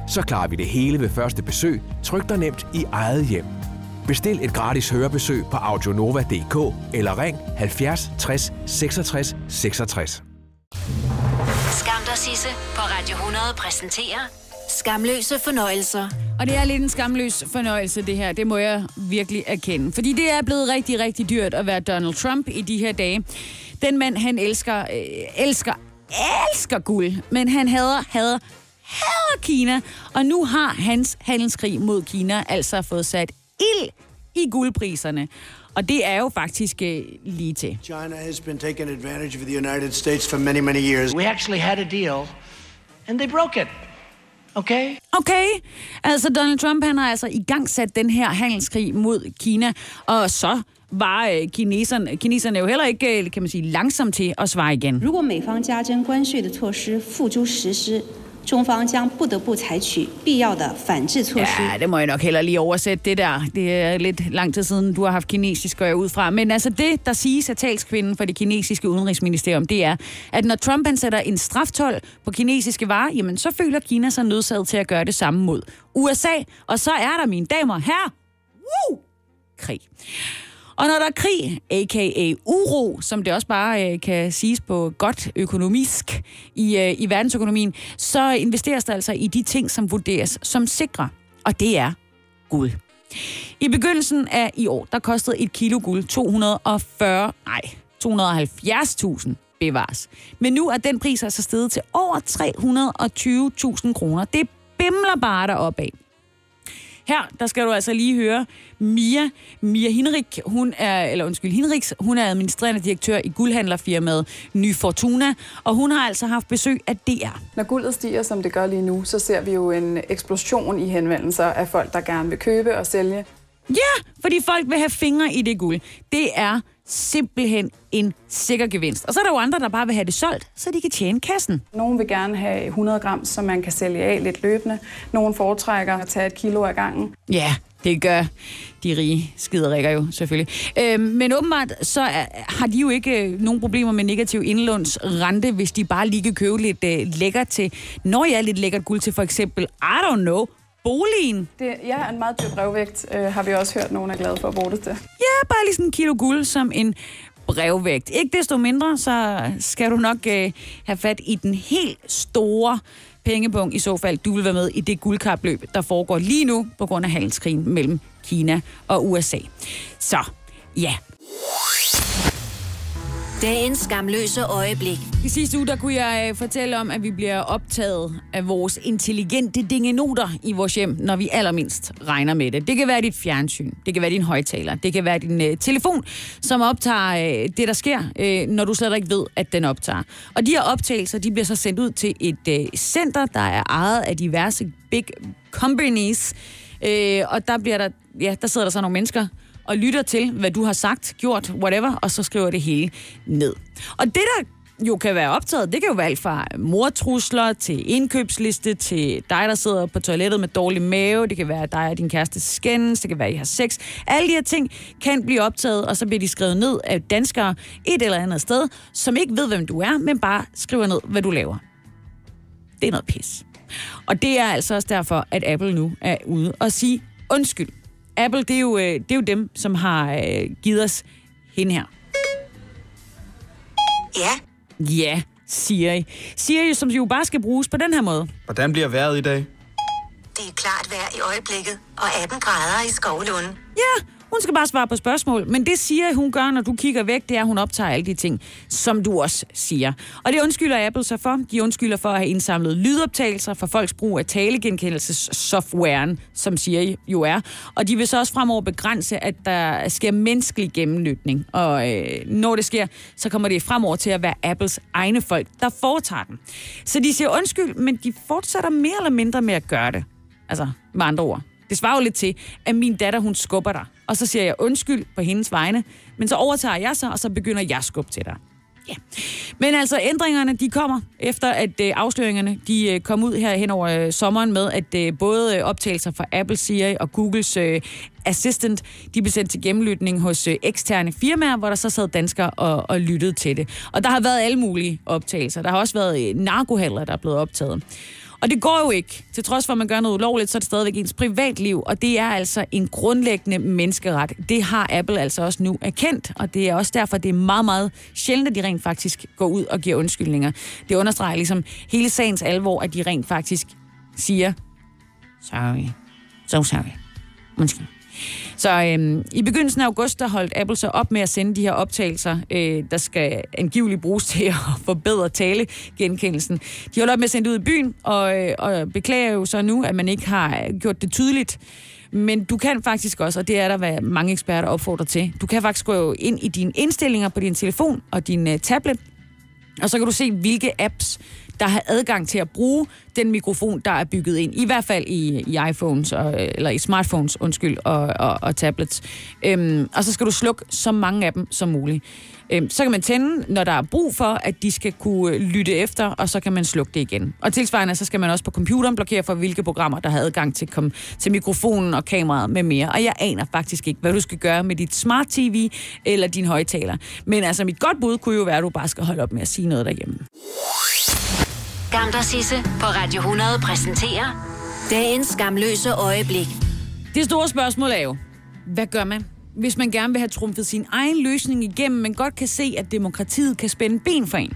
Så klarer vi det hele ved første besøg, tryk dig nemt i eget hjem. Bestil et gratis hørebesøg på audionova.dk eller ring 70 60 66 66. Skam dig, Sisse, på Radio 100 præsenterer Skamløse fornøjelser. Og det er lidt en skamløs fornøjelse, det her. Det må jeg virkelig erkende. Fordi det er blevet rigtig, rigtig dyrt at være Donald Trump i de her dage. Den mand, han elsker, øh, elsker, elsker guld. Men han hader, hader, hader Kina. Og nu har hans handelskrig mod Kina altså fået sat ild i guldpriserne. Og det er jo faktisk øh, lige til. China has been taking advantage of the United States for many, many years. We actually had a deal, and they broke it. Okay. Okay. Altså, Donald Trump, han har altså i gang sat den her handelskrig mod Kina, og så var øh, kineserne, kineserne jo heller ikke, øh, kan man sige, langsomt til at svare igen. 中方将不得不采取必要的反制措施。Ja, det må jeg nok heller lige oversætte det der. Det er lidt lang tid siden, du har haft kinesisk, går jeg ud fra. Men altså det, der siges af talskvinden for det kinesiske udenrigsministerium, det er, at når Trump han sætter en straftol på kinesiske varer, jamen så føler Kina sig nødsaget til at gøre det samme mod USA. Og så er der, mine damer her, woo, krig. Og når der er krig, a.k.a. uro, som det også bare øh, kan siges på godt økonomisk i, øh, i verdensøkonomien, så investeres der altså i de ting, som vurderes som sikre. Og det er guld. I begyndelsen af i år, der kostede et kilo guld 240, nej, 270.000 bevares. Men nu er den pris altså steget til over 320.000 kroner. Det bimler bare derop af. Her, der skal du altså lige høre Mia. Mia Hinrik, hun er, eller undskyld, Hinriks, hun er administrerende direktør i guldhandlerfirmaet Ny Fortuna, og hun har altså haft besøg af DR. Når guldet stiger, som det gør lige nu, så ser vi jo en eksplosion i henvendelser af folk, der gerne vil købe og sælge. Ja, fordi folk vil have fingre i det guld. Det er simpelthen en sikker gevinst. Og så er der jo andre, der bare vil have det solgt, så de kan tjene kassen. Nogle vil gerne have 100 gram, som man kan sælge af lidt løbende. Nogle foretrækker at tage et kilo ad gangen. Ja, det gør de rige skiderikker jo selvfølgelig. Øh, men åbenbart så er, har de jo ikke øh, nogen problemer med negativ indlånsrente, hvis de bare lige kan købe lidt øh, lækkert til, når jeg er lidt lækkert guld til for eksempel, I don't know, boligen. Det, ja, en meget dyr brevvægt øh, har vi også hørt, nogen er glade for at bruge det til. Ja, bare lige sådan en kilo guld som en brevvægt. Ikke desto mindre, så skal du nok øh, have fat i den helt store pengepunkt i så fald. Du vil være med i det guldkapløb, der foregår lige nu på grund af handelskrigen mellem Kina og USA. Så, ja. Dagens skamløse øjeblik. I sidste uge, der kunne jeg øh, fortælle om, at vi bliver optaget af vores intelligente dingenoter i vores hjem, når vi allermindst regner med det. Det kan være dit fjernsyn, det kan være din højtaler, det kan være din uh, telefon, som optager uh, det, der sker, uh, når du slet ikke ved, at den optager. Og de her optagelser, de bliver så sendt ud til et uh, center, der er ejet af diverse big companies. Uh, og der bliver der, ja, der sidder der så nogle mennesker, og lytter til, hvad du har sagt, gjort, whatever, og så skriver det hele ned. Og det, der jo kan være optaget, det kan jo være alt fra mortrusler til indkøbsliste, til dig, der sidder på toilettet med dårlig mave, det kan være dig og din kæreste skændes, det kan være, at I har sex. Alle de her ting kan blive optaget, og så bliver de skrevet ned af danskere et eller andet sted, som ikke ved, hvem du er, men bare skriver ned, hvad du laver. Det er noget pis. Og det er altså også derfor, at Apple nu er ude og sige undskyld. Apple, det er jo, øh, det er jo dem, som har øh, givet os hende her. Ja. Ja, Siri. Siri, som jo bare skal bruges på den her måde. Hvordan bliver vejret i dag? Det er klart vejr i øjeblikket, og 18 grader i Skovlund. Ja, hun skal bare svare på spørgsmål. Men det siger hun gør, når du kigger væk, det er, at hun optager alle de ting, som du også siger. Og det undskylder Apple sig for. De undskylder for at have indsamlet lydoptagelser for folks brug af talegenkendelsessoftwaren, som Siri jo er. Og de vil så også fremover begrænse, at der sker menneskelig gennemlytning. Og øh, når det sker, så kommer det fremover til at være Apples egne folk, der foretager den. Så de siger undskyld, men de fortsætter mere eller mindre med at gøre det. Altså, med andre ord. Det svarer jo lidt til, at min datter, hun skubber dig. Og så siger jeg undskyld på hendes vegne. Men så overtager jeg så, og så begynder jeg at skubbe til dig. Ja. Men altså, ændringerne, de kommer efter, at øh, afsløringerne, de øh, kom ud her hen over øh, sommeren med, at øh, både øh, optagelser fra Apple, Siri og Googles øh, Assistant, de blev sendt til gennemlytning hos øh, eksterne firmaer, hvor der så sad danskere og, og lyttede til det. Og der har været alle mulige optagelser. Der har også været øh, narkohandler, der er blevet optaget. Og det går jo ikke. Til trods for, at man gør noget ulovligt, så er det stadigvæk ens privatliv, og det er altså en grundlæggende menneskeret. Det har Apple altså også nu erkendt, og det er også derfor, det er meget, meget sjældent, at de rent faktisk går ud og giver undskyldninger. Det understreger ligesom hele sagens alvor, at de rent faktisk siger, sorry, so sorry, undskyld. Så øhm, i begyndelsen af august, der holdt Apple så op med at sende de her optagelser, øh, der skal angiveligt bruges til at forbedre talegenkendelsen. De holdt op med at sende det ud i byen, og, øh, og beklager jo så nu, at man ikke har gjort det tydeligt. Men du kan faktisk også, og det er der, hvad mange eksperter opfordrer til, du kan faktisk gå ind i dine indstillinger på din telefon og din uh, tablet, og så kan du se, hvilke apps, der har adgang til at bruge den mikrofon, der er bygget ind. I hvert fald i, i iPhones, og, eller i smartphones, undskyld, og, og, og tablets. Øhm, og så skal du slukke så mange af dem som muligt. Øhm, så kan man tænde, når der er brug for, at de skal kunne lytte efter, og så kan man slukke det igen. Og tilsvarende, så skal man også på computeren blokere for, hvilke programmer, der har adgang til, kom, til mikrofonen og kameraet med mere. Og jeg aner faktisk ikke, hvad du skal gøre med dit smart TV eller din højtaler. Men altså, mit godt bud kunne jo være, at du bare skal holde op med at sige noget derhjemme. Skam dig, Sisse, på Radio 100 præsenterer dagens skamløse øjeblik. Det store spørgsmål er jo, hvad gør man, hvis man gerne vil have trumfet sin egen løsning igennem, men godt kan se, at demokratiet kan spænde ben for en?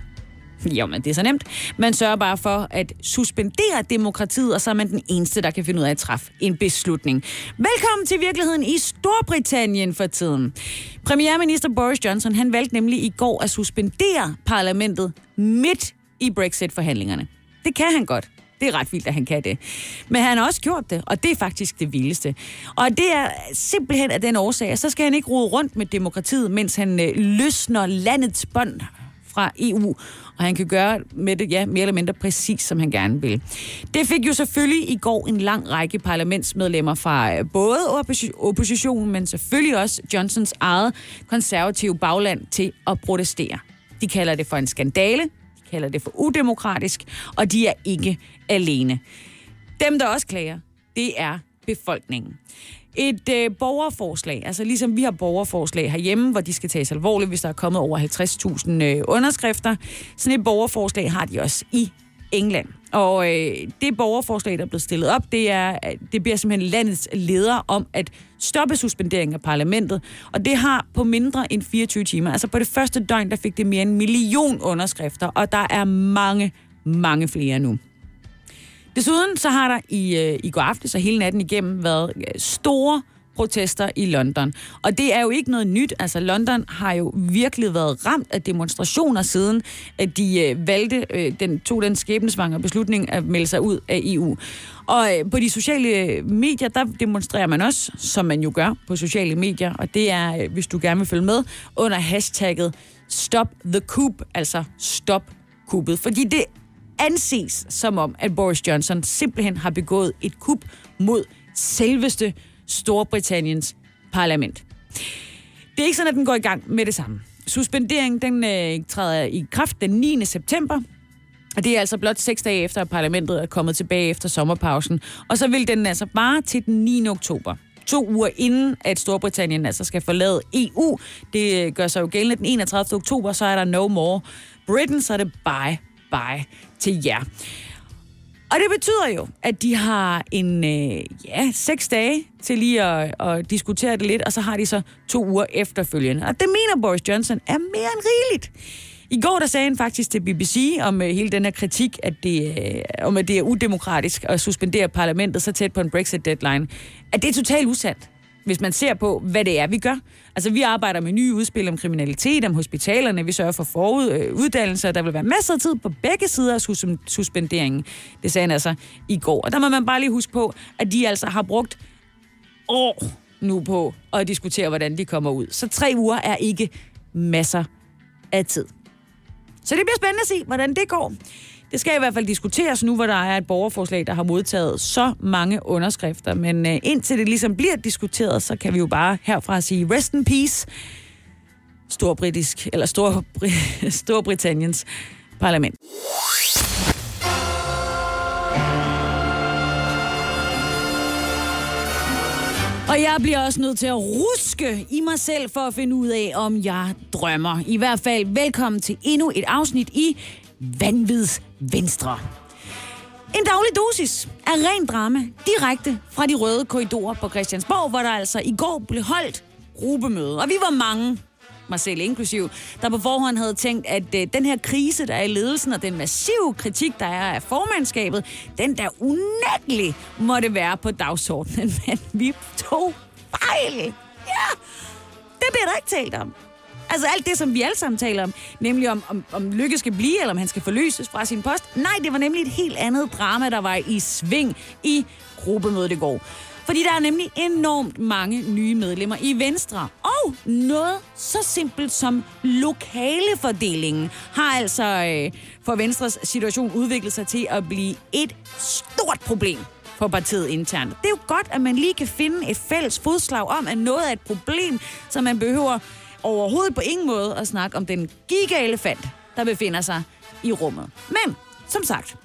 Jo, men det er så nemt. Man sørger bare for at suspendere demokratiet, og så er man den eneste, der kan finde ud af at træffe en beslutning. Velkommen til virkeligheden i Storbritannien for tiden. Premierminister Boris Johnson, han valgte nemlig i går at suspendere parlamentet midt i Brexit-forhandlingerne. Det kan han godt. Det er ret vildt, at han kan det. Men han har også gjort det, og det er faktisk det vildeste. Og det er simpelthen af den årsag, at så skal han ikke rode rundt med demokratiet, mens han øh, løsner landets bånd fra EU, og han kan gøre med det, ja, mere eller mindre præcis, som han gerne vil. Det fik jo selvfølgelig i går en lang række parlamentsmedlemmer fra øh, både oppositionen, men selvfølgelig også Johnsons eget konservative bagland til at protestere. De kalder det for en skandale, kalder det for udemokratisk, og de er ikke alene. Dem, der også klager, det er befolkningen. Et øh, borgerforslag, altså ligesom vi har borgerforslag herhjemme, hvor de skal tages alvorligt, hvis der er kommet over 50.000 øh, underskrifter. Sådan et borgerforslag har de også i England. Og øh, det borgerforslag, der er blevet stillet op, det, er, det bliver simpelthen landets leder om at stoppe suspenderingen af parlamentet. Og det har på mindre end 24 timer, altså på det første døgn, der fik det mere end en million underskrifter, og der er mange, mange flere nu. Desuden så har der i, øh, i går aftes og hele natten igennem været øh, store protester i London. Og det er jo ikke noget nyt. Altså, London har jo virkelig været ramt af demonstrationer siden, at de øh, valgte, øh, den, tog den skæbnesvangre beslutning at melde sig ud af EU. Og øh, på de sociale øh, medier, der demonstrerer man også, som man jo gør på sociale medier, og det er, øh, hvis du gerne vil følge med, under hashtagget Stop the Coup, altså stop kuppet. Fordi det anses som om, at Boris Johnson simpelthen har begået et kup mod selveste Storbritanniens parlament. Det er ikke sådan, at den går i gang med det samme. Suspenderingen den, øh, træder i kraft den 9. september, og det er altså blot seks dage efter, at parlamentet er kommet tilbage efter sommerpausen. Og så vil den altså bare til den 9. oktober. To uger inden, at Storbritannien altså skal forlade EU. Det øh, gør sig jo gældende den 31. oktober, så er der no more Britain, så er det bye bye til jer. Og det betyder jo, at de har en, øh, ja, seks dage til lige at, at diskutere det lidt, og så har de så to uger efterfølgende. Og det mener Boris Johnson er mere end rigeligt. I går der sagde han faktisk til BBC om øh, hele den her kritik, at det, øh, om at det er udemokratisk at suspendere parlamentet så tæt på en Brexit-deadline, at det er totalt usandt hvis man ser på, hvad det er, vi gør. Altså, vi arbejder med nye udspil om kriminalitet, om hospitalerne, vi sørger for foruddannelser, øh, der vil være masser af tid på begge sider af sus- suspenderingen. Det sagde han altså i går. Og der må man bare lige huske på, at de altså har brugt år nu på at diskutere, hvordan de kommer ud. Så tre uger er ikke masser af tid. Så det bliver spændende at se, hvordan det går. Det skal i hvert fald diskuteres nu, hvor der er et borgerforslag, der har modtaget så mange underskrifter. Men øh, indtil det ligesom bliver diskuteret, så kan vi jo bare herfra sige rest in peace. Storbritisk, eller Stor, Storbritanniens parlament. Og jeg bliver også nødt til at ruske i mig selv for at finde ud af, om jeg drømmer. I hvert fald velkommen til endnu et afsnit i Vanvids Venstre. En daglig dosis af ren drama direkte fra de røde korridorer på Christiansborg, hvor der altså i går blev holdt gruppemøde. Og vi var mange, mig selv inklusiv, der på forhånd havde tænkt, at øh, den her krise, der er i ledelsen, og den massive kritik, der er af formandskabet, den der unægtelig måtte være på dagsordenen. Men vi tog fejl. Ja, det bliver der ikke talt om. Altså alt det, som vi alle sammen taler om, nemlig om, om, om Lykke skal blive, eller om han skal forløses fra sin post. Nej, det var nemlig et helt andet drama, der var i sving i gruppemødet i går. Fordi der er nemlig enormt mange nye medlemmer i Venstre. Og noget så simpelt som lokalefordelingen har altså øh, for Venstres situation udviklet sig til at blive et stort problem for partiet internt. Det er jo godt, at man lige kan finde et fælles fodslag om, at noget er et problem, som man behøver overhovedet på ingen måde at snakke om den gigaelefant, der befinder sig i rummet. Men, som sagt,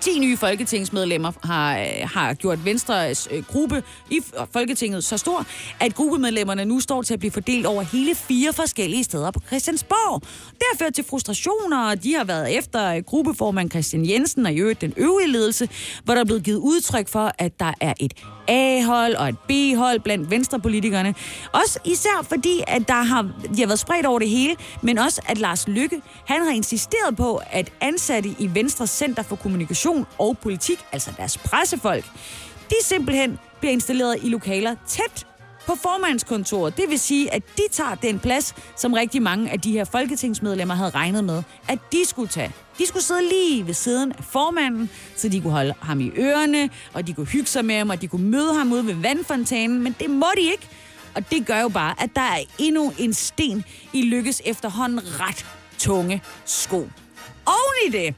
10 nye folketingsmedlemmer har, øh, har gjort Venstres øh, gruppe i Folketinget så stor, at gruppemedlemmerne nu står til at blive fordelt over hele fire forskellige steder på Christiansborg. Det har ført til frustrationer, og de har været efter øh, gruppeformand Christian Jensen og i øvrigt den øvrige ledelse, hvor der er blevet givet udtryk for, at der er et A-hold og et B-hold blandt venstrepolitikerne. Også især fordi, at der har, de har været spredt over det hele, men også at Lars Lykke, han har insisteret på, at ansatte i Venstre Center for Kommunikation og Politik, altså deres pressefolk, de simpelthen bliver installeret i lokaler tæt på formandskontoret. Det vil sige, at de tager den plads, som rigtig mange af de her folketingsmedlemmer havde regnet med, at de skulle tage. De skulle sidde lige ved siden af formanden, så de kunne holde ham i ørerne, og de kunne hygge sig med ham, og de kunne møde ham ude ved vandfontænen, men det må de ikke. Og det gør jo bare, at der er endnu en sten i Lykkes efterhånden ret tunge sko. Oven i det,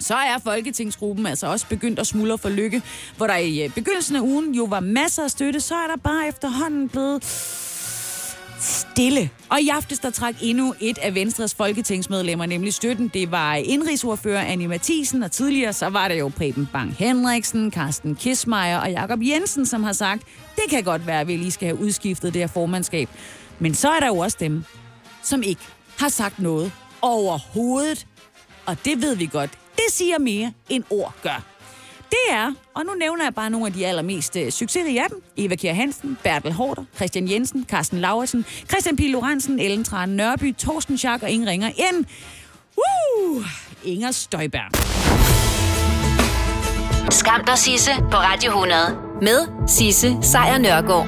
så er Folketingsgruppen altså også begyndt at smuldre for lykke, hvor der i øh, begyndelsen af ugen jo var masser af støtte, så er der bare efterhånden blevet stille. Og i aftes, der trak endnu et af Venstres folketingsmedlemmer, nemlig støtten. Det var indrigsordfører Annie Mathisen, og tidligere så var det jo Preben Bang Henriksen, Carsten Kismeier og Jakob Jensen, som har sagt, det kan godt være, at vi lige skal have udskiftet det her formandskab. Men så er der jo også dem, som ikke har sagt noget overhovedet. Og det ved vi godt. Det siger mere, end ord gør. Det er, og nu nævner jeg bare nogle af de allermest øh, succesrige af dem. Eva Kjær Hansen, Bertel Hårder, Christian Jensen, Carsten Lauritsen, Christian P. Lorentzen, Ellen Tran Nørby, Torsten Schack og ingen ringer end... Uh, Inger Støjberg. Skam dig, Sisse, på Radio 100. Med Sisse Sejr Nørgaard.